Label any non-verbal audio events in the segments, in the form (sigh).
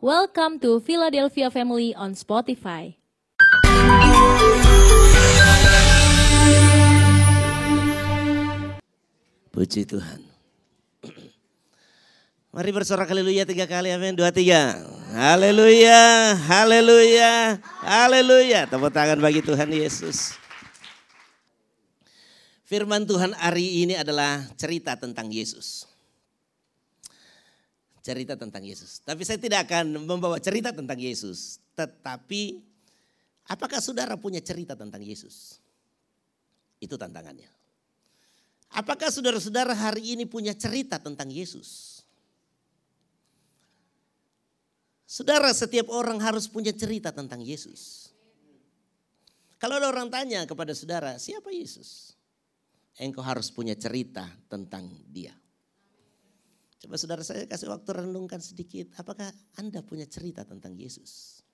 Welcome to Philadelphia Family on Spotify. Puji Tuhan. (clears throat) Mari bersorak haleluya tiga kali amin. Dua tiga. Haleluya, haleluya, haleluya. Tepuk tangan bagi Tuhan Yesus. Firman Tuhan hari ini adalah cerita tentang Yesus. Cerita tentang Yesus. Tapi saya tidak akan membawa cerita tentang Yesus. Tetapi apakah saudara punya cerita tentang Yesus? Itu tantangannya. Apakah saudara-saudara hari ini punya cerita tentang Yesus? Saudara, setiap orang harus punya cerita tentang Yesus. Kalau ada orang tanya kepada saudara, siapa Yesus? Engkau harus punya cerita tentang dia. Coba saudara saya kasih waktu renungkan sedikit. Apakah Anda punya cerita tentang Yesus?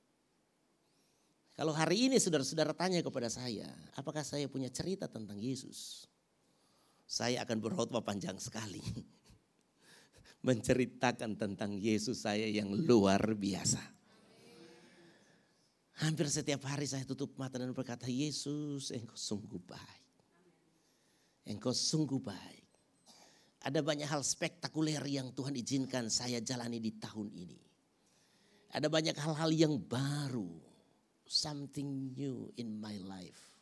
Kalau hari ini saudara-saudara tanya kepada saya, apakah saya punya cerita tentang Yesus? Saya akan berkhotbah panjang sekali. (laughs) Menceritakan tentang Yesus saya yang luar biasa. Hampir setiap hari saya tutup mata dan berkata, Yesus engkau sungguh baik. Engkau sungguh baik. Ada banyak hal spektakuler yang Tuhan izinkan saya jalani di tahun ini. Ada banyak hal-hal yang baru. Something new in my life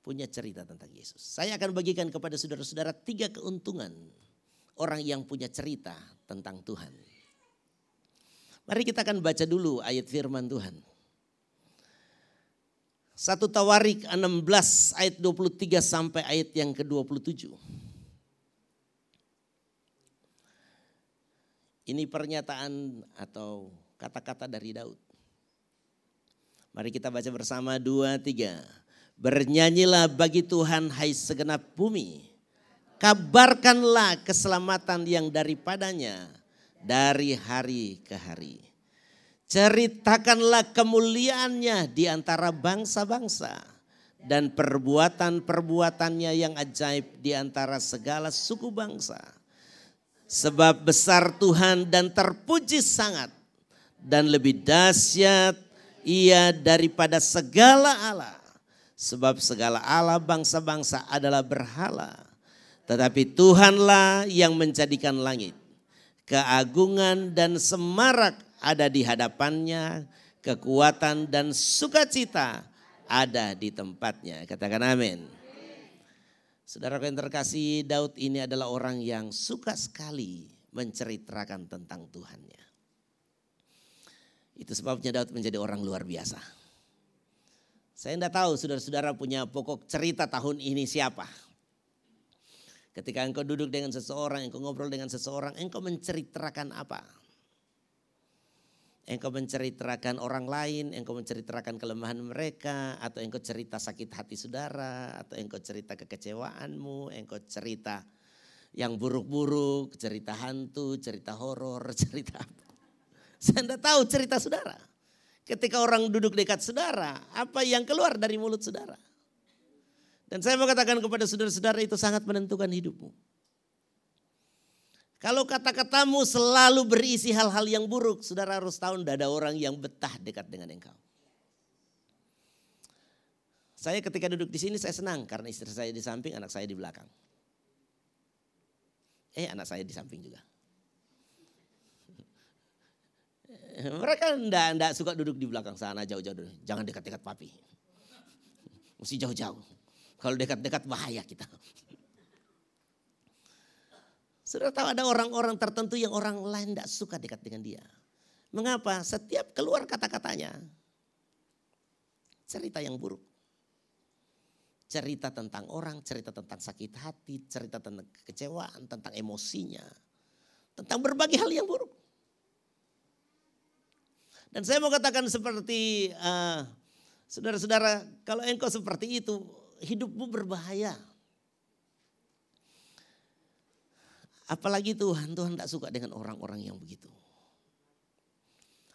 punya cerita tentang Yesus. Saya akan bagikan kepada saudara-saudara tiga keuntungan orang yang punya cerita tentang Tuhan. Mari kita akan baca dulu ayat firman Tuhan. Satu Tawarik 16 ayat 23 sampai ayat yang ke-27. Ini pernyataan atau kata-kata dari Daud. Mari kita baca bersama dua tiga. Bernyanyilah bagi Tuhan hai segenap bumi. Kabarkanlah keselamatan yang daripadanya dari hari ke hari. Ceritakanlah kemuliaannya di antara bangsa-bangsa dan perbuatan-perbuatannya yang ajaib di antara segala suku bangsa. Sebab besar Tuhan dan terpuji sangat dan lebih dahsyat ia daripada segala Allah Sebab segala Allah bangsa-bangsa adalah berhala. Tetapi Tuhanlah yang menjadikan langit. Keagungan dan semarak ada di hadapannya. Kekuatan dan sukacita ada di tempatnya. Katakan amin. Saudara yang terkasih, Daud ini adalah orang yang suka sekali menceritakan tentang Tuhannya. Itu sebabnya Daud menjadi orang luar biasa. Saya tidak tahu saudara-saudara punya pokok cerita tahun ini siapa. Ketika engkau duduk dengan seseorang, engkau ngobrol dengan seseorang, engkau menceritakan apa? Engkau menceritakan orang lain, engkau menceritakan kelemahan mereka, atau engkau cerita sakit hati saudara, atau engkau cerita kekecewaanmu, engkau cerita yang buruk-buruk, cerita hantu, cerita horor, (laughs) cerita apa. Saya tidak tahu cerita saudara. Ketika orang duduk dekat saudara, apa yang keluar dari mulut saudara? Dan saya mau katakan kepada saudara-saudara itu sangat menentukan hidupmu. Kalau kata-katamu selalu berisi hal-hal yang buruk, saudara harus tahu tidak ada orang yang betah dekat dengan engkau. Saya ketika duduk di sini saya senang karena istri saya di samping, anak saya di belakang. Eh anak saya di samping juga. (laughs) Mereka enggak, enggak suka duduk di belakang sana jauh-jauh. Jangan dekat-dekat papi. Mesti jauh-jauh. Kalau dekat-dekat bahaya kita. Sudah tahu ada orang-orang tertentu yang orang lain tidak suka dekat dengan dia. Mengapa? Setiap keluar kata-katanya. Cerita yang buruk. Cerita tentang orang, cerita tentang sakit hati, cerita tentang kekecewaan, tentang emosinya. Tentang berbagai hal yang buruk. Dan saya mau katakan seperti uh, saudara-saudara, kalau engkau seperti itu, hidupmu berbahaya. Apalagi Tuhan, Tuhan tidak suka dengan orang-orang yang begitu.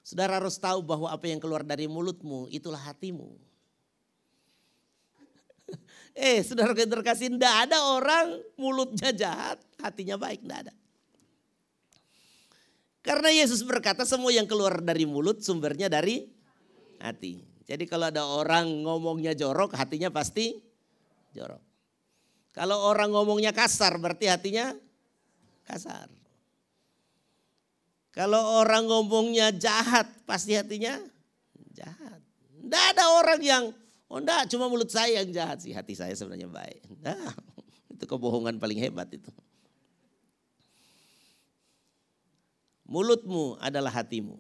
Saudara harus tahu bahwa apa yang keluar dari mulutmu itulah hatimu. (laughs) eh saudara terkasih, tidak ada orang mulutnya jahat, hatinya baik, tidak ada. Karena Yesus berkata semua yang keluar dari mulut sumbernya dari hati. Jadi kalau ada orang ngomongnya jorok, hatinya pasti jorok. Kalau orang ngomongnya kasar, berarti hatinya kasar. Kalau orang ngomongnya jahat, pasti hatinya jahat. Tidak ada orang yang, oh enggak cuma mulut saya yang jahat sih, hati saya sebenarnya baik. Nah, (laughs) itu kebohongan paling hebat itu. Mulutmu adalah hatimu.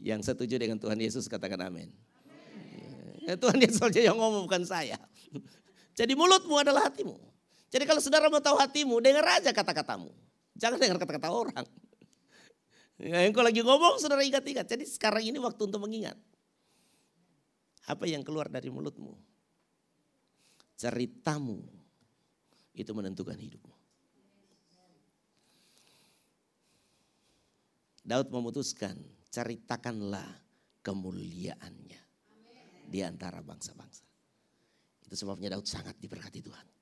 Yang setuju dengan Tuhan Yesus katakan amin. Ya, Tuhan Yesus saja yang ngomong bukan saya. (laughs) Jadi mulutmu adalah hatimu. Jadi kalau saudara mau tahu hatimu, dengar aja kata-katamu. Jangan dengar kata-kata orang. Ya, yang kau lagi ngomong saudara ingat-ingat. Jadi sekarang ini waktu untuk mengingat. Apa yang keluar dari mulutmu. Ceritamu itu menentukan hidupmu. Daud memutuskan, ceritakanlah kemuliaannya di antara bangsa-bangsa. Itu sebabnya Daud sangat diberkati Tuhan.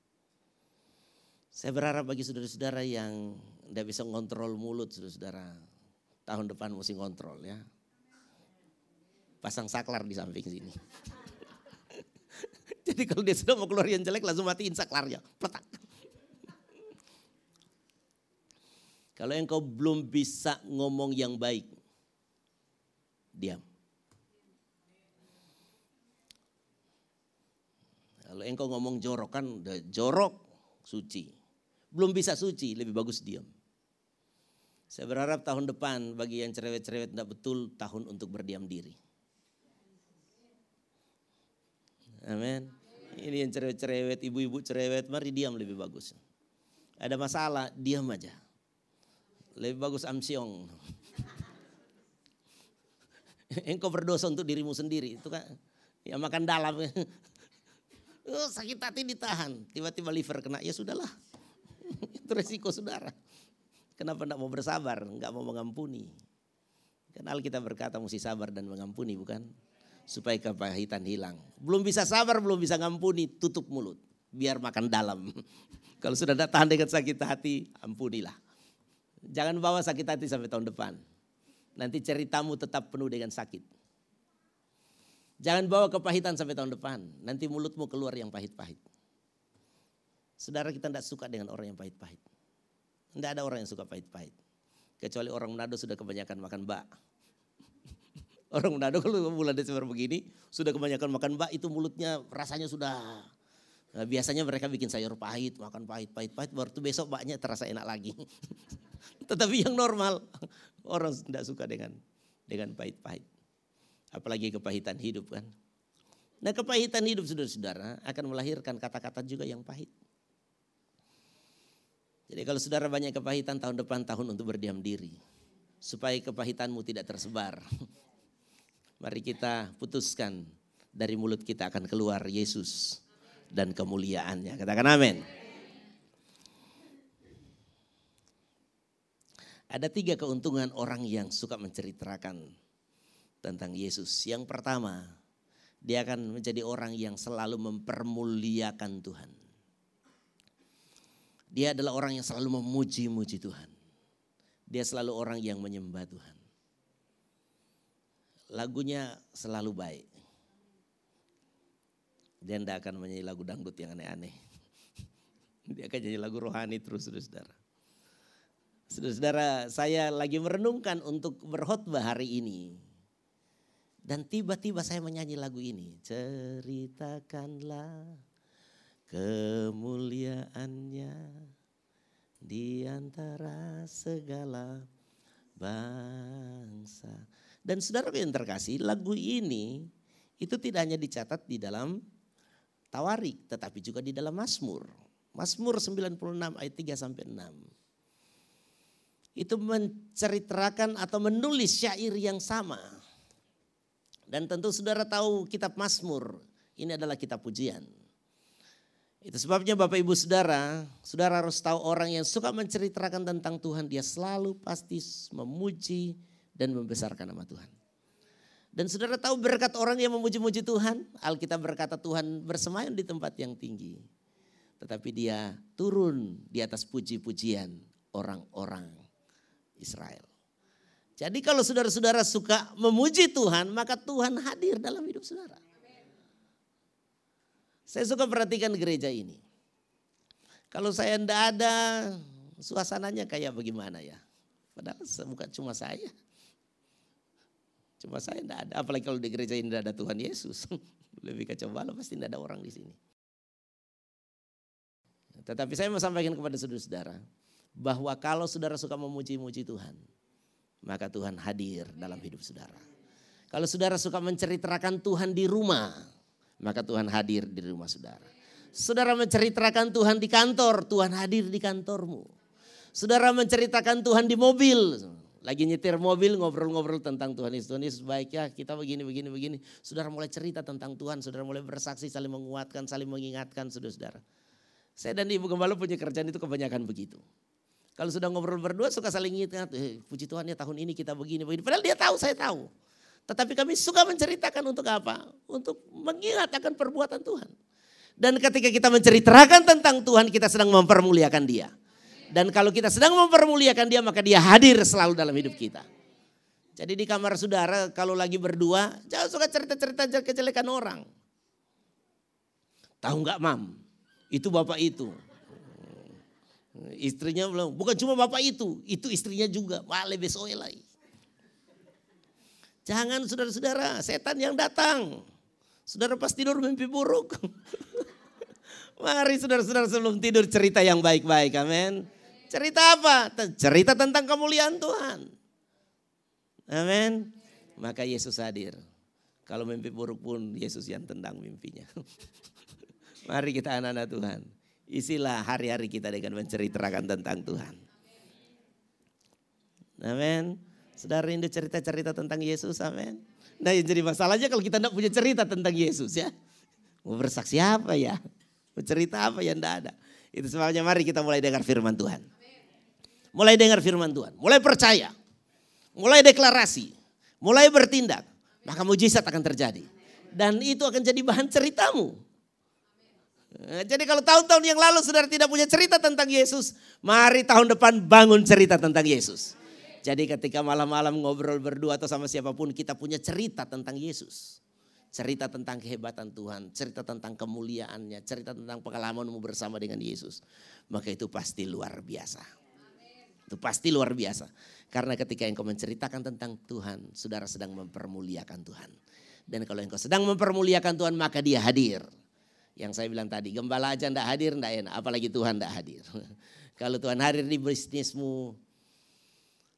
Saya berharap bagi saudara-saudara yang tidak bisa ngontrol mulut saudara-saudara. Tahun depan mesti ngontrol ya. Pasang saklar di samping sini. (laughs) Jadi kalau dia sudah mau keluar yang jelek langsung matiin saklarnya. Petak. (laughs) Kalau engkau belum bisa ngomong yang baik, diam. Kalau engkau ngomong jorok kan jorok, suci. Belum bisa suci, lebih bagus diam. Saya berharap tahun depan bagi yang cerewet-cerewet tidak betul tahun untuk berdiam diri. Amin. Ini yang cerewet-cerewet, ibu-ibu cerewet, mari diam lebih bagus. Ada masalah, diam aja. Lebih bagus amsyong. (laughs) Engkau berdosa untuk dirimu sendiri. Itu kan ya makan dalam. (laughs) oh, sakit hati ditahan. Tiba-tiba liver kena. Ya sudahlah. Itu resiko saudara. Kenapa tidak mau bersabar? Enggak mau mengampuni. Kan kita berkata mesti sabar dan mengampuni bukan? Supaya kepahitan hilang. Belum bisa sabar, belum bisa ngampuni, tutup mulut. Biar makan dalam. (laughs) Kalau sudah tahan dengan sakit hati, ampunilah. Jangan bawa sakit hati sampai tahun depan. Nanti ceritamu tetap penuh dengan sakit. Jangan bawa kepahitan sampai tahun depan. Nanti mulutmu keluar yang pahit-pahit. Saudara kita tidak suka dengan orang yang pahit-pahit. Tidak ada orang yang suka pahit-pahit. Kecuali orang Manado sudah kebanyakan makan bak. (laughs) Orang Manado kalau bulan Desember begini sudah kebanyakan makan bak itu mulutnya rasanya sudah Nah, biasanya mereka bikin sayur pahit, makan pahit, pahit, pahit, baru tuh besok baknya terasa enak lagi. (laughs) Tetapi yang normal, (laughs) orang tidak suka dengan dengan pahit-pahit. Apalagi kepahitan hidup kan. Nah kepahitan hidup saudara-saudara akan melahirkan kata-kata juga yang pahit. Jadi kalau saudara banyak kepahitan tahun depan tahun untuk berdiam diri. Supaya kepahitanmu tidak tersebar. (laughs) Mari kita putuskan dari mulut kita akan keluar Yesus dan kemuliaannya. Katakan amin. Ada tiga keuntungan orang yang suka menceritakan tentang Yesus. Yang pertama, dia akan menjadi orang yang selalu mempermuliakan Tuhan. Dia adalah orang yang selalu memuji-muji Tuhan. Dia selalu orang yang menyembah Tuhan. Lagunya selalu baik. Dia tidak akan menyanyi lagu dangdut yang aneh-aneh. (laughs) Dia akan nyanyi lagu rohani terus, saudara. Saudara-saudara, saya lagi merenungkan untuk berkhotbah hari ini. Dan tiba-tiba saya menyanyi lagu ini. Ceritakanlah kemuliaannya di antara segala bangsa. Dan saudara yang terkasih, lagu ini itu tidak hanya dicatat di dalam Tawarik, tetapi juga di dalam Mazmur. Mazmur 96 ayat 3 sampai 6. Itu menceritakan atau menulis syair yang sama. Dan tentu saudara tahu kitab Mazmur, ini adalah kitab pujian. Itu sebabnya Bapak Ibu Saudara, Saudara harus tahu orang yang suka menceritakan tentang Tuhan, dia selalu pasti memuji dan membesarkan nama Tuhan. Dan saudara tahu berkat orang yang memuji-muji Tuhan, Alkitab berkata Tuhan bersemayam di tempat yang tinggi. Tetapi dia turun di atas puji-pujian orang-orang Israel. Jadi kalau saudara-saudara suka memuji Tuhan, maka Tuhan hadir dalam hidup saudara. Saya suka perhatikan gereja ini. Kalau saya tidak ada, suasananya kayak bagaimana ya. Padahal bukan cuma saya. Cuma saya tidak ada. Apalagi kalau di gereja ini tidak ada Tuhan Yesus. (laughs) Lebih kacau balau pasti tidak ada orang di sini. Tetapi saya mau sampaikan kepada saudara-saudara. Bahwa kalau saudara suka memuji-muji Tuhan maka Tuhan hadir dalam hidup saudara. Kalau saudara suka menceritakan Tuhan di rumah, maka Tuhan hadir di rumah saudara. Saudara menceritakan Tuhan di kantor, Tuhan hadir di kantormu. Saudara menceritakan Tuhan di mobil, lagi nyetir mobil ngobrol-ngobrol tentang Tuhan Yesus. Tuhan Yesus baik ya, kita begini, begini, begini. Saudara mulai cerita tentang Tuhan, saudara mulai bersaksi, saling menguatkan, saling mengingatkan saudara-saudara. Saya dan Ibu Gembala punya kerjaan itu kebanyakan begitu. Kalau sudah ngobrol berdua suka saling ingat, eh, puji Tuhan ya tahun ini kita begini, begini. Padahal dia tahu, saya tahu. Tetapi kami suka menceritakan untuk apa? Untuk mengingat akan perbuatan Tuhan. Dan ketika kita menceritakan tentang Tuhan, kita sedang mempermuliakan dia. Dan kalau kita sedang mempermuliakan dia, maka dia hadir selalu dalam hidup kita. Jadi di kamar saudara kalau lagi berdua, jangan suka cerita-cerita kejelekan orang. Tahu nggak mam? Itu bapak itu. Istrinya bilang, bukan cuma bapak itu, itu istrinya juga. Wale besoe lagi. Jangan saudara-saudara, setan yang datang. Saudara pas tidur mimpi buruk. (laughs) Mari saudara-saudara sebelum tidur cerita yang baik-baik, amin. Cerita apa? Cerita tentang kemuliaan Tuhan. Amin. Maka Yesus hadir. Kalau mimpi buruk pun Yesus yang tendang mimpinya. (laughs) Mari kita anak-anak Tuhan. Isilah hari-hari kita dengan menceritakan tentang Tuhan. Amin. Saudara rindu cerita-cerita tentang Yesus, amin. Nah yang jadi masalahnya kalau kita tidak punya cerita tentang Yesus ya. Mau bersaksi apa ya? Mau cerita apa yang tidak ada. Itu sebabnya mari kita mulai dengar firman Tuhan. Mulai dengar firman Tuhan. Mulai percaya. Mulai deklarasi. Mulai bertindak. Maka mujizat akan terjadi. Dan itu akan jadi bahan ceritamu. Eh, jadi kalau tahun-tahun yang lalu saudara tidak punya cerita tentang Yesus, mari tahun depan bangun cerita tentang Yesus. Jadi ketika malam-malam ngobrol berdua atau sama siapa pun kita punya cerita tentang Yesus. Cerita tentang kehebatan Tuhan, cerita tentang kemuliaannya, cerita tentang pengalamanmu bersama dengan Yesus. Maka itu pasti luar biasa. Itu pasti luar biasa. Karena ketika engkau menceritakan tentang Tuhan, saudara sedang mempermuliakan Tuhan. Dan kalau engkau sedang mempermuliakan Tuhan, maka dia hadir. Yang saya bilang tadi, gembala aja ndak hadir ndak enak, apalagi Tuhan ndak hadir. (laughs) Kalau Tuhan hadir di bisnismu,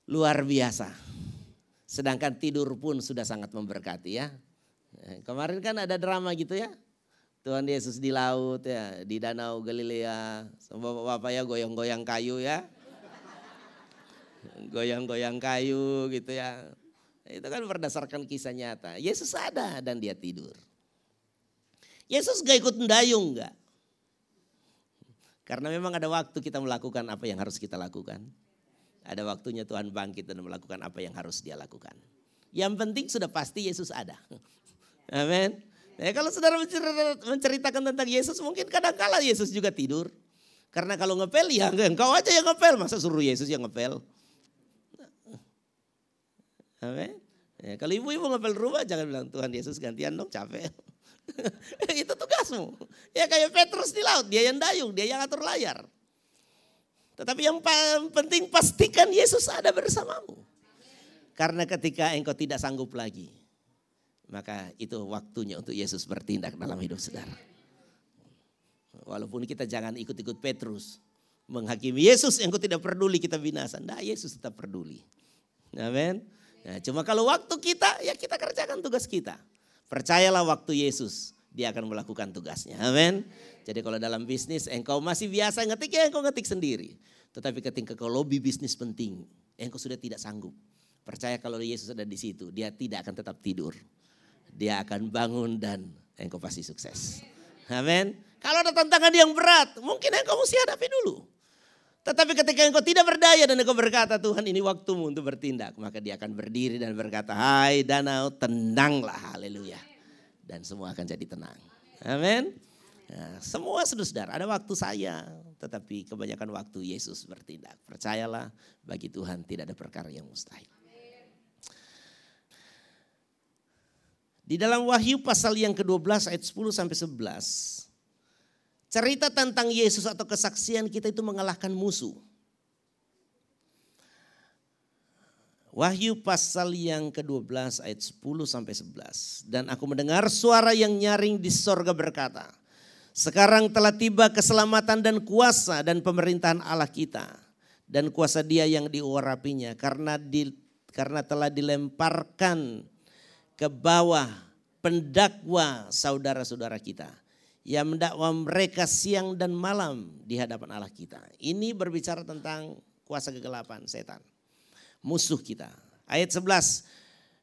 luar biasa. Sedangkan tidur pun sudah sangat memberkati ya. Eh, kemarin kan ada drama gitu ya. Tuhan Yesus di laut ya, di danau Galilea. Bapak-bapak ya goyang-goyang kayu ya. Goyang-goyang kayu gitu ya. Itu kan berdasarkan kisah nyata. Yesus ada dan dia tidur. Yesus gak ikut mendayung gak? Karena memang ada waktu kita melakukan apa yang harus kita lakukan. Ada waktunya Tuhan bangkit dan melakukan apa yang harus dia lakukan. Yang penting sudah pasti Yesus ada. (laughs) Amin. Ya, kalau saudara menceritakan tentang Yesus mungkin kadang-kala Yesus juga tidur. Karena kalau ngepel ya (laughs) engkau aja yang ngepel. Masa suruh Yesus yang ngepel. (laughs) Amin. Ya, kalau ibu-ibu ngepel rumah jangan bilang Tuhan Yesus gantian dong capek. itu tugasmu. Ya kayak Petrus di laut, dia yang dayung, dia yang atur layar. Tetapi yang penting pastikan Yesus ada bersamamu. Karena ketika engkau tidak sanggup lagi, maka itu waktunya untuk Yesus bertindak dalam hidup saudara. Walaupun kita jangan ikut-ikut Petrus, menghakimi Yesus engkau tidak peduli kita binasa. Nah Yesus tetap peduli. Amin. Nah, cuma kalau waktu kita, ya kita kerjakan tugas kita. Percayalah waktu Yesus, dia akan melakukan tugasnya. Amin. Jadi kalau dalam bisnis engkau masih biasa ngetik ya engkau ngetik sendiri. Tetapi ketika kau lobby bisnis penting, engkau sudah tidak sanggup. Percaya kalau Yesus ada di situ, dia tidak akan tetap tidur. Dia akan bangun dan engkau pasti sukses. Amin. Kalau ada tantangan yang berat, mungkin engkau mesti hadapi dulu. Tetapi ketika engkau tidak berdaya dan engkau berkata Tuhan ini waktumu untuk bertindak. Maka dia akan berdiri dan berkata hai danau tenanglah haleluya. Dan semua akan jadi tenang. Amin. Nah, semua saudara ada waktu saya. tetapi kebanyakan waktu Yesus bertindak. Percayalah, bagi Tuhan tidak ada perkara yang mustahil. Di dalam Wahyu pasal yang ke-12 ayat 10 sampai 11. Cerita tentang Yesus atau kesaksian kita itu mengalahkan musuh. Wahyu pasal yang ke-12 ayat 10 sampai 11. Dan aku mendengar suara yang nyaring di sorga berkata, sekarang telah tiba keselamatan dan kuasa dan pemerintahan Allah kita. Dan kuasa dia yang diurapinya karena di, karena telah dilemparkan ke bawah pendakwa saudara-saudara kita. Yang mendakwa mereka siang dan malam di hadapan Allah kita. Ini berbicara tentang kuasa kegelapan setan musuh kita. Ayat 11.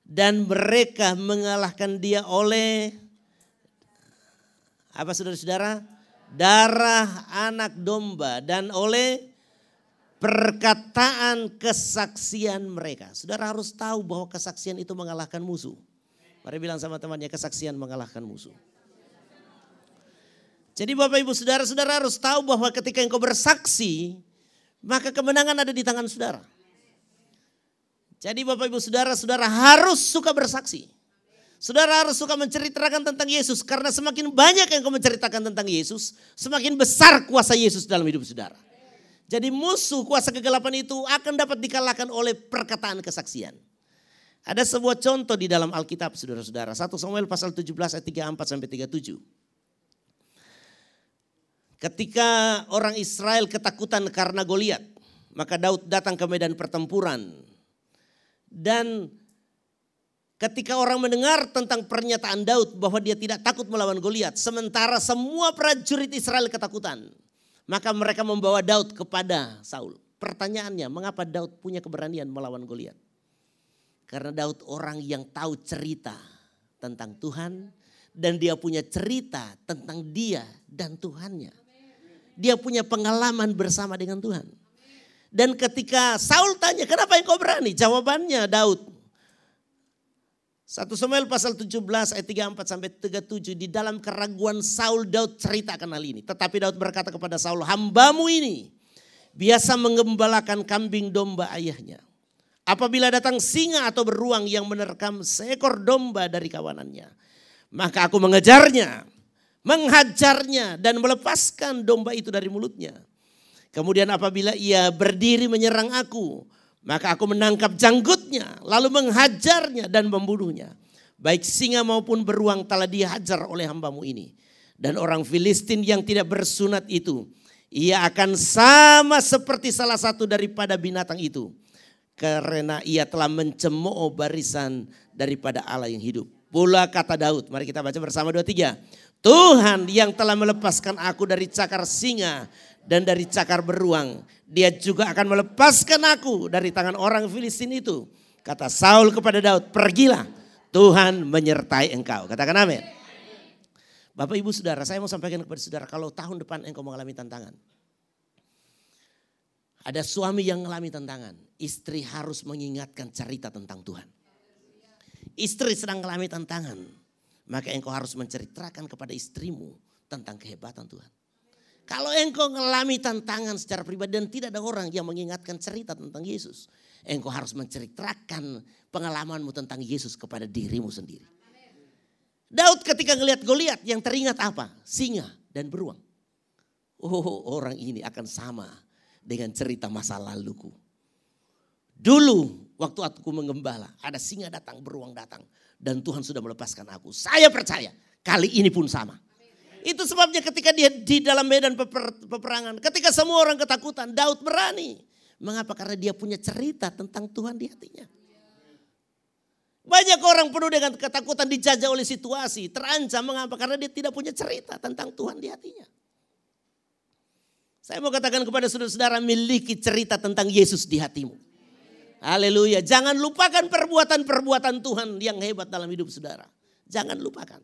Dan mereka mengalahkan dia oleh apa saudara-saudara? Darah anak domba dan oleh perkataan kesaksian mereka. Saudara harus tahu bahwa kesaksian itu mengalahkan musuh. Mari bilang sama temannya kesaksian mengalahkan musuh. Jadi Bapak Ibu Saudara-saudara harus tahu bahwa ketika engkau bersaksi, maka kemenangan ada di tangan saudara. Jadi Bapak Ibu Saudara, saudara harus suka bersaksi. Saudara harus suka menceritakan tentang Yesus karena semakin banyak yang kau menceritakan tentang Yesus, semakin besar kuasa Yesus dalam hidup saudara. Jadi musuh kuasa kegelapan itu akan dapat dikalahkan oleh perkataan kesaksian. Ada sebuah contoh di dalam Alkitab saudara-saudara. 1 Samuel pasal 17 ayat 34 sampai 37. Ketika orang Israel ketakutan karena Goliat, maka Daud datang ke medan pertempuran dan ketika orang mendengar tentang pernyataan Daud bahwa dia tidak takut melawan Goliat, sementara semua prajurit Israel ketakutan, maka mereka membawa Daud kepada Saul. Pertanyaannya, mengapa Daud punya keberanian melawan Goliat? Karena Daud orang yang tahu cerita tentang Tuhan dan dia punya cerita tentang dia dan Tuhannya. Dia punya pengalaman bersama dengan Tuhan. Dan ketika Saul tanya, kenapa engkau berani? Jawabannya Daud. 1 Samuel pasal 17 ayat 34 sampai 37 di dalam keraguan Saul Daud ceritakan hal ini. Tetapi Daud berkata kepada Saul, hambamu ini biasa mengembalakan kambing domba ayahnya. Apabila datang singa atau beruang yang menerkam seekor domba dari kawanannya. Maka aku mengejarnya, menghajarnya dan melepaskan domba itu dari mulutnya. Kemudian apabila ia berdiri menyerang aku, maka aku menangkap janggutnya, lalu menghajarnya dan membunuhnya. Baik singa maupun beruang telah dihajar oleh hambamu ini. Dan orang Filistin yang tidak bersunat itu, ia akan sama seperti salah satu daripada binatang itu. Karena ia telah mencemooh barisan daripada Allah yang hidup. Pula kata Daud, mari kita baca bersama dua tiga. Tuhan yang telah melepaskan aku dari cakar singa dan dari cakar beruang. Dia juga akan melepaskan aku dari tangan orang Filistin itu. Kata Saul kepada Daud, pergilah Tuhan menyertai engkau. Katakan amin. Bapak ibu saudara, saya mau sampaikan kepada saudara kalau tahun depan engkau mengalami tantangan. Ada suami yang mengalami tantangan. Istri harus mengingatkan cerita tentang Tuhan. Istri sedang mengalami tantangan. Maka engkau harus menceritakan kepada istrimu tentang kehebatan Tuhan. Kalau engkau mengalami tantangan secara pribadi dan tidak ada orang yang mengingatkan cerita tentang Yesus. Engkau harus menceritakan pengalamanmu tentang Yesus kepada dirimu sendiri. Daud ketika ngelihat Goliat yang teringat apa? Singa dan beruang. Oh orang ini akan sama dengan cerita masa laluku. Dulu waktu aku mengembala ada singa datang, beruang datang. Dan Tuhan sudah melepaskan aku. Saya percaya kali ini pun sama. Itu sebabnya ketika dia di dalam medan peper, peperangan, ketika semua orang ketakutan, Daud berani. Mengapa? Karena dia punya cerita tentang Tuhan di hatinya. Banyak orang penuh dengan ketakutan dijajah oleh situasi, terancam. Mengapa? Karena dia tidak punya cerita tentang Tuhan di hatinya. Saya mau katakan kepada saudara-saudara, miliki cerita tentang Yesus di hatimu. Haleluya. Jangan lupakan perbuatan-perbuatan Tuhan yang hebat dalam hidup saudara. Jangan lupakan.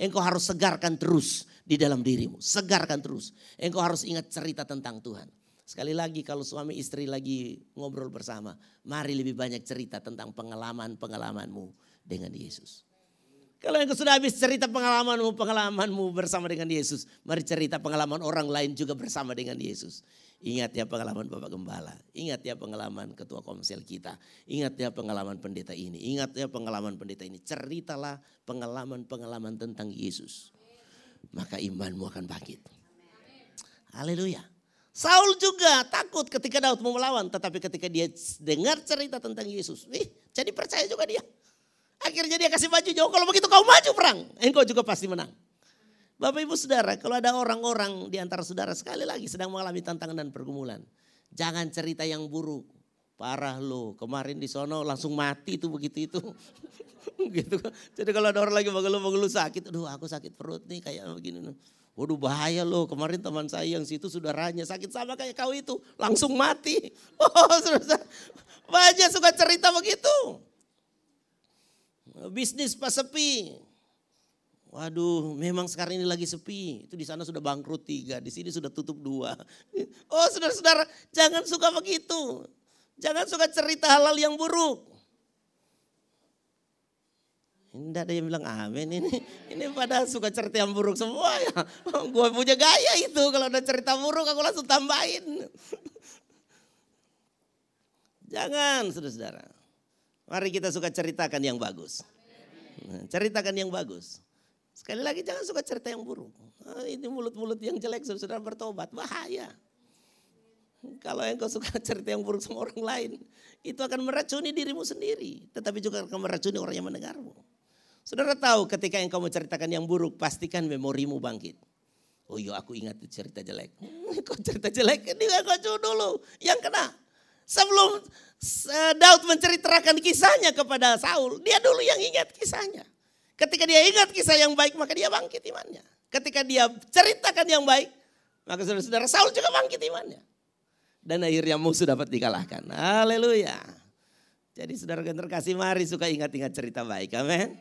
Engkau harus segarkan terus di dalam dirimu. Segarkan terus. Engkau harus ingat cerita tentang Tuhan. Sekali lagi kalau suami istri lagi ngobrol bersama, mari lebih banyak cerita tentang pengalaman-pengalamanmu dengan Yesus. Kalau engkau sudah habis cerita pengalamanmu, pengalamanmu bersama dengan Yesus. Mari cerita pengalaman orang lain juga bersama dengan Yesus. Ingat ya pengalaman Bapak Gembala. Ingat ya pengalaman ketua komsel kita. Ingat ya pengalaman pendeta ini. Ingat ya pengalaman pendeta ini. Ceritalah pengalaman-pengalaman tentang Yesus. Maka imanmu akan bangkit. Haleluya. Saul juga takut ketika Daud mau melawan. Tetapi ketika dia dengar cerita tentang Yesus. Ih, jadi percaya juga dia. Akhirnya dia kasih baju jauh. Kalau begitu kau maju perang. Engkau juga pasti menang. Bapak ibu saudara kalau ada orang-orang di antara saudara sekali lagi sedang mengalami tantangan dan pergumulan. Jangan cerita yang buruk. Parah lo kemarin di sono langsung mati tuh begitu itu. (laughs) (laughs) gitu. Jadi kalau ada orang lagi mengeluh-mengeluh sakit. Aduh aku sakit perut nih kayak begini. Waduh bahaya loh kemarin teman saya yang situ saudaranya sakit sama kayak kau itu. Langsung mati. (laughs) Oh saudara. Banyak suka cerita begitu. Bisnis pas sepi. Waduh, memang sekarang ini lagi sepi. Itu di sana sudah bangkrut tiga, di sini sudah tutup dua. (laughs) Oh saudara-saudara, jangan suka begitu. Jangan suka cerita halal yang buruk. Tidak ada yang bilang amin ini. Ini pada suka cerita yang buruk semua ya. (laughs) Gue punya gaya itu kalau ada cerita buruk aku langsung tambahin. (laughs) Jangan saudara-saudara. Mari kita suka ceritakan yang bagus. Nah, ceritakan yang bagus. Sekali lagi jangan suka cerita yang buruk. Nah, ini mulut-mulut yang jelek saudara bertobat. Bahaya. Kalau engkau suka (laughs) cerita yang buruk sama orang lain. Itu akan meracuni dirimu sendiri. Tetapi juga akan meracuni orang yang mendengarmu. Saudara tahu ketika engkau menceritakan yang buruk. Pastikan memorimu bangkit. Oh iya aku ingat cerita jelek. Kok cerita jelek? Ini kau dulu. Yang kena. Sebelum Daud menceritakan kisahnya kepada Saul, dia dulu yang ingat kisahnya. Ketika dia ingat kisah yang baik, maka dia bangkit imannya. Ketika dia ceritakan yang baik, maka saudara-saudara Saul juga bangkit imannya. Dan akhirnya musuh dapat dikalahkan. Haleluya. Jadi saudara yang terkasih mari suka ingat-ingat cerita baik. Amin.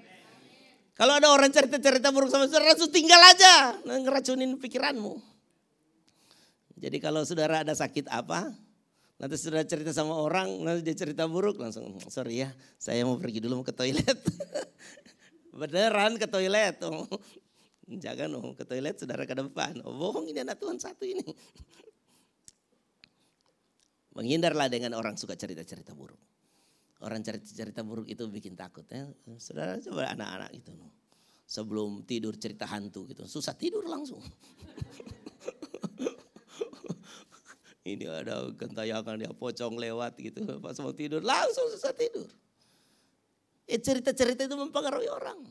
Kalau ada orang cerita-cerita buruk sama saudara, langsung tinggal aja. Ngeracunin pikiranmu. Jadi kalau saudara ada sakit apa, Nanti sudah cerita sama orang, nanti dia cerita buruk langsung, sorry ya saya mau pergi dulu ke toilet. (laughs) Beneran ke toilet. Oh. Jangan oh, ke toilet saudara ke depan. Oh, bohong ini anak Tuhan satu ini. (laughs) Menghindarlah dengan orang suka cerita-cerita buruk. Orang cerita-cerita buruk itu bikin takut ya. Saudara coba anak-anak itu. Sebelum tidur cerita hantu gitu. Susah tidur langsung. (laughs) Ini ada gentayangan dia pocong lewat gitu. Pas mau tidur langsung susah tidur. Eh cerita-cerita itu mempengaruhi orang.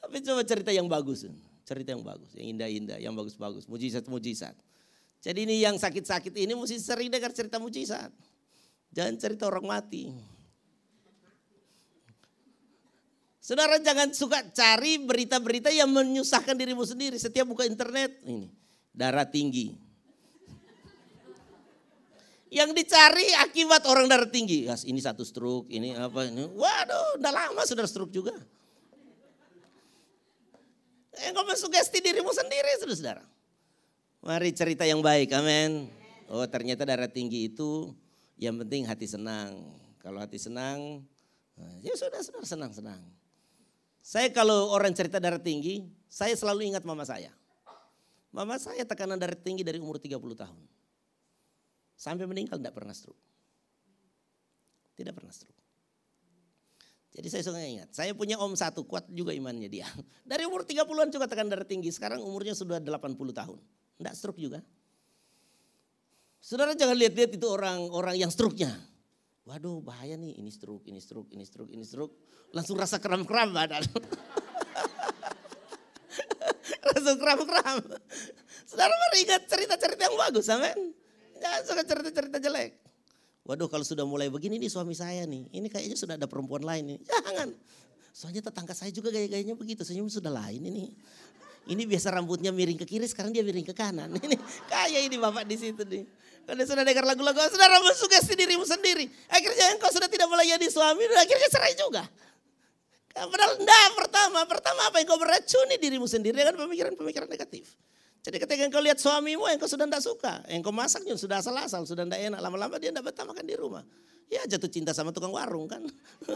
Tapi coba cerita yang bagus. Cerita yang bagus, yang indah-indah, yang bagus-bagus. Mujizat-mujizat. Jadi ini yang sakit-sakit ini mesti sering dengar cerita mujizat. Jangan cerita orang mati. Saudara jangan suka cari berita-berita yang menyusahkan dirimu sendiri. Setiap buka internet, ini darah tinggi, yang dicari akibat orang darah tinggi. Ya, ini satu stroke, ini apa ini. Waduh, udah lama sudah stroke juga. Engkau mensugesti dirimu sendiri, saudara. Mari cerita yang baik, amin. Oh ternyata darah tinggi itu yang penting hati senang. Kalau hati senang, ya sudah, sudah senang-senang. Saya kalau orang cerita darah tinggi, saya selalu ingat mama saya. Mama saya tekanan darah tinggi dari umur 30 tahun. Sampai meninggal tidak pernah stroke. Tidak pernah stroke. Jadi saya suka ingat, saya punya om satu kuat juga imannya dia. (laughs) Dari umur 30-an juga tekan darah tinggi, sekarang umurnya sudah 80 tahun. Tidak stroke juga. Saudara jangan lihat-lihat itu orang-orang yang stroke-nya. Waduh bahaya nih, ini stroke, ini stroke, ini stroke, ini stroke. Langsung rasa kram-kram badan. (laughs) Langsung kram-kram. Saudara mari ingat cerita-cerita yang bagus, amin. Jangan suka cerita-cerita jelek. Waduh kalau sudah mulai begini nih suami saya nih. Ini kayaknya sudah ada perempuan lain nih. Jangan. Soalnya tetangga saya juga gaya-gayanya begitu. Senyum sudah lain ini. Ini biasa rambutnya miring ke kiri, sekarang dia miring ke kanan. (laughs) Ini kayak ini bapak di situ nih. Kalau sudah dengar lagu-lagu, sudah rambut sugesti dirimu sendiri. Akhirnya engkau sudah tidak melayani suami, akhirnya cerai juga. Padahal enggak, pertama, pertama apa yang kau meracuni dirimu sendiri dengan pemikiran-pemikiran negatif. Jadi ketika engkau lihat suamimu, engkau sudah tidak suka. Engkau masaknya sudah asal-asal, sudah tidak enak. Lama-lama dia tidak betah makan di rumah. Ya jatuh cinta sama tukang warung kan.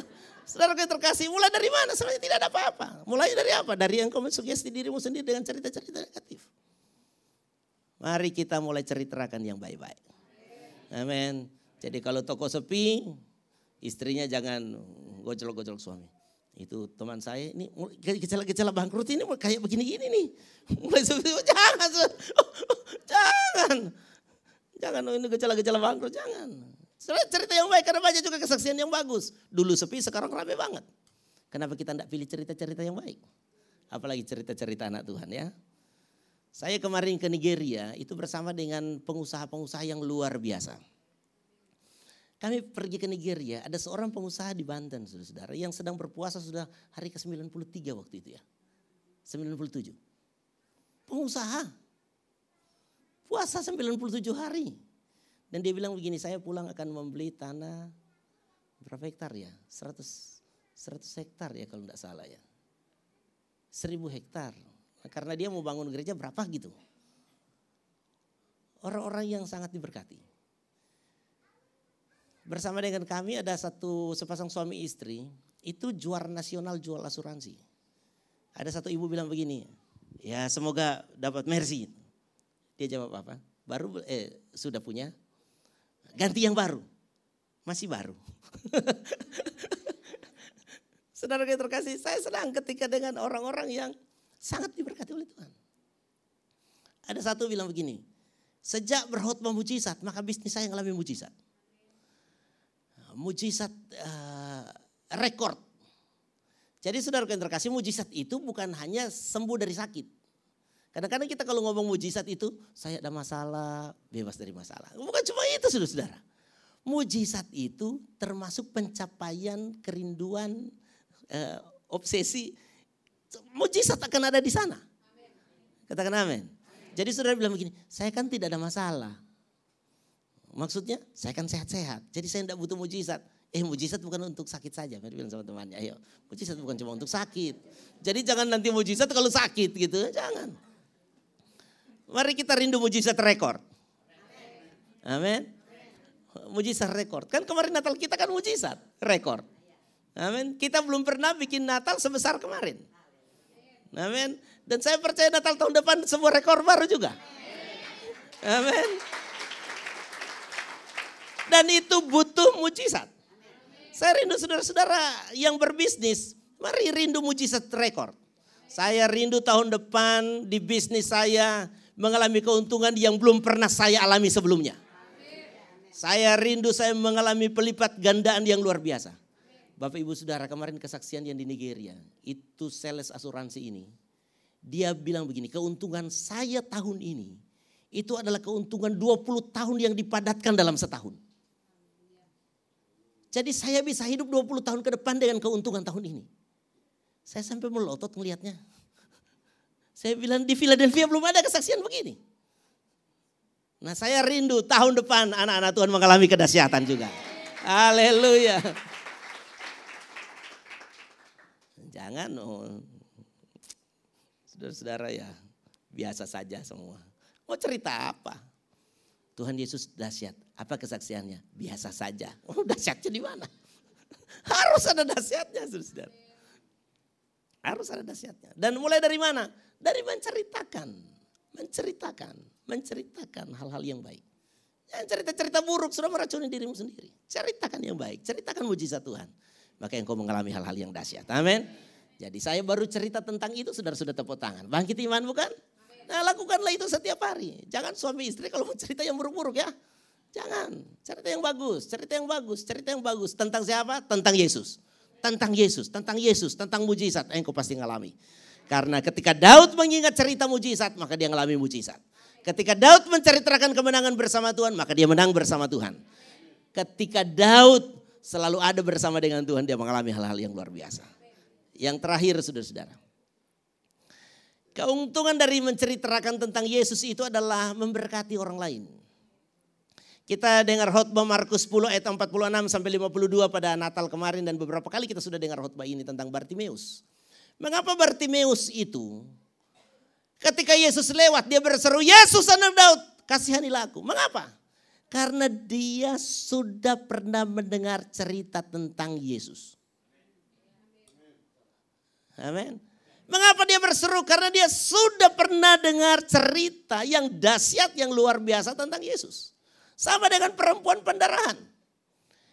(laughs) Saudara yang terkasih, mulai dari mana? Sebenarnya tidak ada apa-apa. Mulai dari apa? Dari engkau mensugesti dirimu sendiri dengan cerita-cerita negatif. Mari kita mulai ceritakan yang baik-baik. Amin. Jadi kalau toko sepi, istrinya jangan gojol-gojol suami itu teman saya ini gejala-gejala bangkrut ini kayak begini-gini nih. Mulai seperti oh, jangan, jangan, jangan oh, ini gejala-gejala bangkrut jangan. Cerita yang baik karena banyak juga kesaksian yang bagus. Dulu sepi sekarang rame banget. Kenapa kita tidak pilih cerita-cerita yang baik? Apalagi cerita-cerita anak Tuhan ya. Saya kemarin ke Nigeria itu bersama dengan pengusaha-pengusaha yang luar biasa. Kami pergi ke Nigeria, ada seorang pengusaha di Banten, saudara-saudara, yang sedang berpuasa sudah hari ke-93 waktu itu ya. 97. Pengusaha. Puasa 97 hari. Dan dia bilang begini, saya pulang akan membeli tanah berapa hektar ya? 100 100 hektar ya kalau tidak salah ya. 1000 hektar. Karena dia mau bangun gereja berapa gitu. Orang-orang yang sangat diberkati. Bersama dengan kami ada satu sepasang suami istri, itu juara nasional jual asuransi. Ada satu ibu bilang begini, ya semoga dapat mercy. Dia jawab apa? Baru eh sudah punya, ganti yang baru. Masih baru. (laughs) Saudara yang terkasih, saya senang ketika dengan orang-orang yang sangat diberkati oleh Tuhan. Ada satu bilang begini, sejak berkhutbah mujizat, maka bisnis saya mengalami mujizat mujizat uh, rekor. Jadi saudara yang terkasih mujizat itu bukan hanya sembuh dari sakit. Kadang-kadang kita kalau ngomong mujizat itu, saya ada masalah, bebas dari masalah. Bukan cuma itu saudara-saudara. Mujizat itu termasuk pencapaian kerinduan, uh, obsesi. Mujizat akan ada di sana. Katakan amin. Jadi saudara bilang begini, saya kan tidak ada masalah. Maksudnya saya kan sehat-sehat. Jadi saya tidak butuh mujizat. Eh mujizat bukan untuk sakit saja. Mari bilang sama temannya, ayo mujizat bukan cuma untuk sakit. Jadi jangan nanti mujizat kalau sakit gitu, jangan. Mari kita rindu mujizat rekor. Amin. Mujizat rekor. Kan kemarin Natal kita kan mujizat rekor. Amin. Kita belum pernah bikin Natal sebesar kemarin. Amin. Dan saya percaya Natal tahun depan sebuah rekor baru juga. Amin. Dan itu butuh mujizat. Saya rindu saudara-saudara yang berbisnis, mari rindu mujizat rekor. Saya rindu tahun depan di bisnis saya mengalami keuntungan yang belum pernah saya alami sebelumnya. Saya rindu saya mengalami pelipat gandaan yang luar biasa. Bapak Ibu Saudara kemarin kesaksian yang di Nigeria, itu sales asuransi ini. Dia bilang begini, keuntungan saya tahun ini itu adalah keuntungan 20 tahun yang dipadatkan dalam setahun. Jadi saya bisa hidup 20 tahun ke depan dengan keuntungan tahun ini. Saya sampai melotot melihatnya. (laughs) Saya bilang di Philadelphia belum ada kesaksian begini. Nah saya rindu tahun depan anak-anak Tuhan mengalami kedahsyatan juga. Haleluya. Jangan oh. Saudara-saudara ya biasa saja semua. Mau cerita apa? Tuhan Yesus dahsyat. Apa kesaksiannya? Biasa saja. Oh dahsyatnya di mana? (laughs) Harus ada dahsyatnya saudara. Harus ada dahsyatnya. Dan mulai dari mana? Dari menceritakan. Menceritakan. Menceritakan hal-hal yang baik. Jangan cerita-cerita buruk, sudah meracuni dirimu sendiri. Ceritakan yang baik, ceritakan mujizat Tuhan. Maka engkau mengalami hal-hal yang dahsyat. Amin. Jadi saya baru cerita tentang itu, saudara sudah tepuk tangan. Bangkit iman bukan? Nah lakukanlah itu setiap hari. Jangan suami istri kalau mau cerita yang buruk-buruk ya. Jangan. Cerita yang bagus, cerita yang bagus, cerita yang bagus. Tentang siapa? Tentang Yesus. Tentang Yesus, tentang Yesus, tentang mujizat. Engkau pasti ngalami. Karena ketika Daud mengingat cerita mujizat, maka dia ngalami mujizat. Ketika Daud menceritakan kemenangan bersama Tuhan, maka dia menang bersama Tuhan. Ketika Daud selalu ada bersama dengan Tuhan, dia mengalami hal-hal yang luar biasa. Yang terakhir, saudara-saudara. Keuntungan dari menceritakan tentang Yesus itu adalah memberkati orang lain. Kita dengar khotbah Markus 10 ayat 46 sampai 52 pada Natal kemarin dan beberapa kali kita sudah dengar khotbah ini tentang Bartimeus. Mengapa Bartimeus itu Ketika Yesus lewat, dia berseru, Yesus anak Daud, kasihanilah aku. Mengapa? Karena dia sudah pernah mendengar cerita tentang Yesus. Amin. Mengapa dia berseru? Karena dia sudah pernah dengar cerita yang dahsyat, yang luar biasa tentang Yesus. Sama dengan perempuan pendarahan.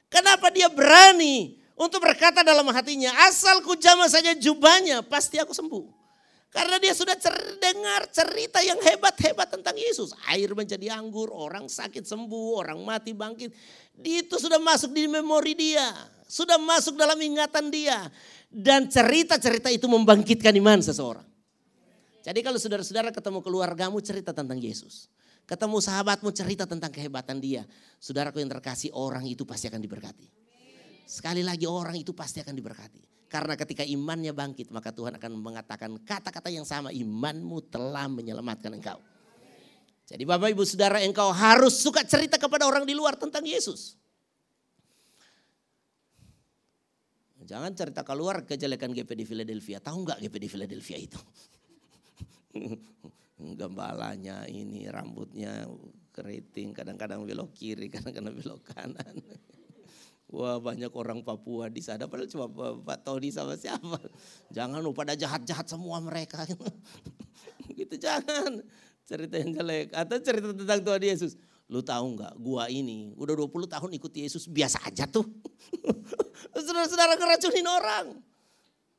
Kenapa dia berani untuk berkata dalam hatinya, asal ku jamah saja jubahnya, pasti aku sembuh. Karena dia sudah cer dengar cerita yang hebat-hebat tentang Yesus. Air menjadi anggur, orang sakit sembuh, orang mati bangkit. Itu sudah masuk di memori dia. Sudah masuk dalam ingatan dia. Dan cerita-cerita itu membangkitkan iman seseorang. Jadi kalau saudara-saudara ketemu keluargamu cerita tentang Yesus. Ketemu sahabatmu cerita tentang kehebatan dia. Saudaraku yang terkasih orang itu pasti akan diberkati. Sekali lagi orang itu pasti akan diberkati. Karena ketika imannya bangkit maka Tuhan akan mengatakan kata-kata yang sama imanmu telah menyelamatkan engkau. Jadi Bapak Ibu Saudara engkau harus suka cerita kepada orang di luar tentang Yesus. Jangan cerita keluar kejelekan GP di Philadelphia. Tahu nggak GP di Philadelphia itu? (laughs) Gembalanya ini rambutnya keriting, kadang-kadang belok kiri, kadang-kadang belok kanan. (laughs) Wah banyak orang Papua di sana, padahal cuma Pak Tony sama siapa. Jangan lupa ada jahat-jahat semua mereka. (laughs) gitu jangan. Cerita yang jelek. Atau cerita tentang Tuhan Yesus. Lu tahu nggak, gua ini udah 20 tahun ikut Yesus biasa aja tuh. (laughs) Saudara-saudara ngeracunin orang.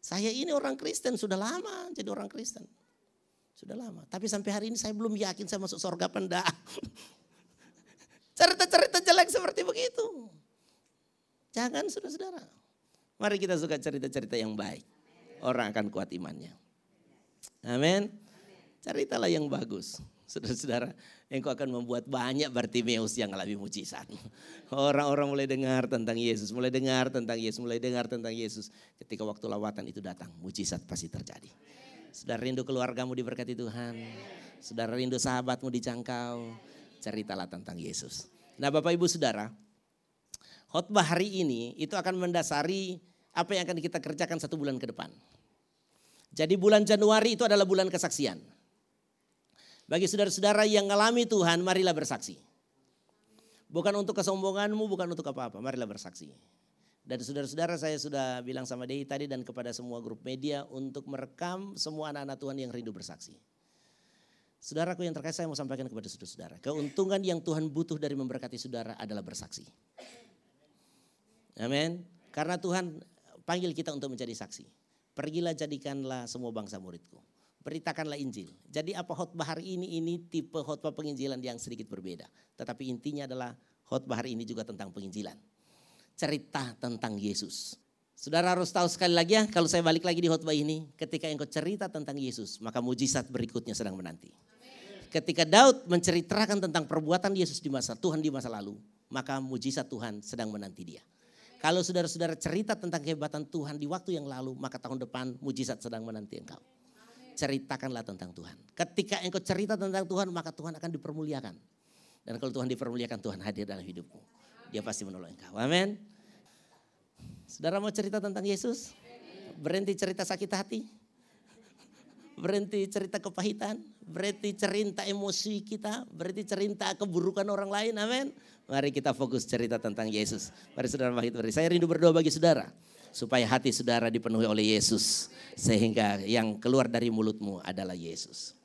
Saya ini orang Kristen, sudah lama jadi orang Kristen. Sudah lama. Tapi sampai hari ini saya belum yakin saya masuk surga pendak. (laughs) Cerita-cerita jelek seperti begitu. Jangan saudara-saudara. Mari kita suka cerita-cerita yang baik. Orang akan kuat imannya. Amin. Ceritalah yang bagus. Saudara-saudara, engkau akan membuat banyak Bartimeus yang lebih mujizat. Orang-orang mulai dengar tentang Yesus, mulai dengar tentang Yesus, mulai dengar tentang Yesus. Ketika waktu lawatan itu datang, mujizat pasti terjadi. Saudara rindu keluargamu diberkati Tuhan. Saudara rindu sahabatmu dijangkau. Ceritalah tentang Yesus. Nah Bapak Ibu Saudara, khotbah hari ini itu akan mendasari apa yang akan kita kerjakan satu bulan ke depan. Jadi bulan Januari itu adalah bulan kesaksian. Bagi saudara-saudara yang mengalami Tuhan, marilah bersaksi. Bukan untuk kesombonganmu, bukan untuk apa-apa, marilah bersaksi. Dan saudara-saudara saya sudah bilang sama Dei tadi dan kepada semua grup media untuk merekam semua anak-anak Tuhan yang rindu bersaksi. Saudaraku yang terkait saya mau sampaikan kepada saudara-saudara. Keuntungan yang Tuhan butuh dari memberkati saudara adalah bersaksi. Amin. Karena Tuhan panggil kita untuk menjadi saksi. Pergilah jadikanlah semua bangsa muridku. Beritakanlah Injil. Jadi apa khotbah hari ini ini tipe khotbah penginjilan yang sedikit berbeda. Tetapi intinya adalah khotbah hari ini juga tentang penginjilan. Cerita tentang Yesus. Saudara harus tahu sekali lagi ya, kalau saya balik lagi di khotbah ini, ketika engkau cerita tentang Yesus, maka mujizat berikutnya sedang menanti. Ketika Daud menceritakan tentang perbuatan Yesus di masa Tuhan di masa lalu, maka mujizat Tuhan sedang menanti dia. Kalau saudara-saudara cerita tentang kehebatan Tuhan di waktu yang lalu, maka tahun depan mujizat sedang menanti engkau. Ceritakanlah tentang Tuhan. Ketika engkau cerita tentang Tuhan, maka Tuhan akan dipermuliakan. Dan kalau Tuhan dipermuliakan, Tuhan hadir dalam hidupmu. Dia pasti menolong engkau. Amin. Saudara mau cerita tentang Yesus? Berhenti cerita sakit hati? Berhenti cerita kepahitan? Berhenti cerita emosi kita? Berhenti cerita keburukan orang lain? Amin. Mari kita fokus cerita tentang Yesus. Mari saudara bangkit. Saya rindu berdoa bagi saudara. Supaya hati saudara dipenuhi oleh Yesus. Sehingga yang keluar dari mulutmu adalah Yesus.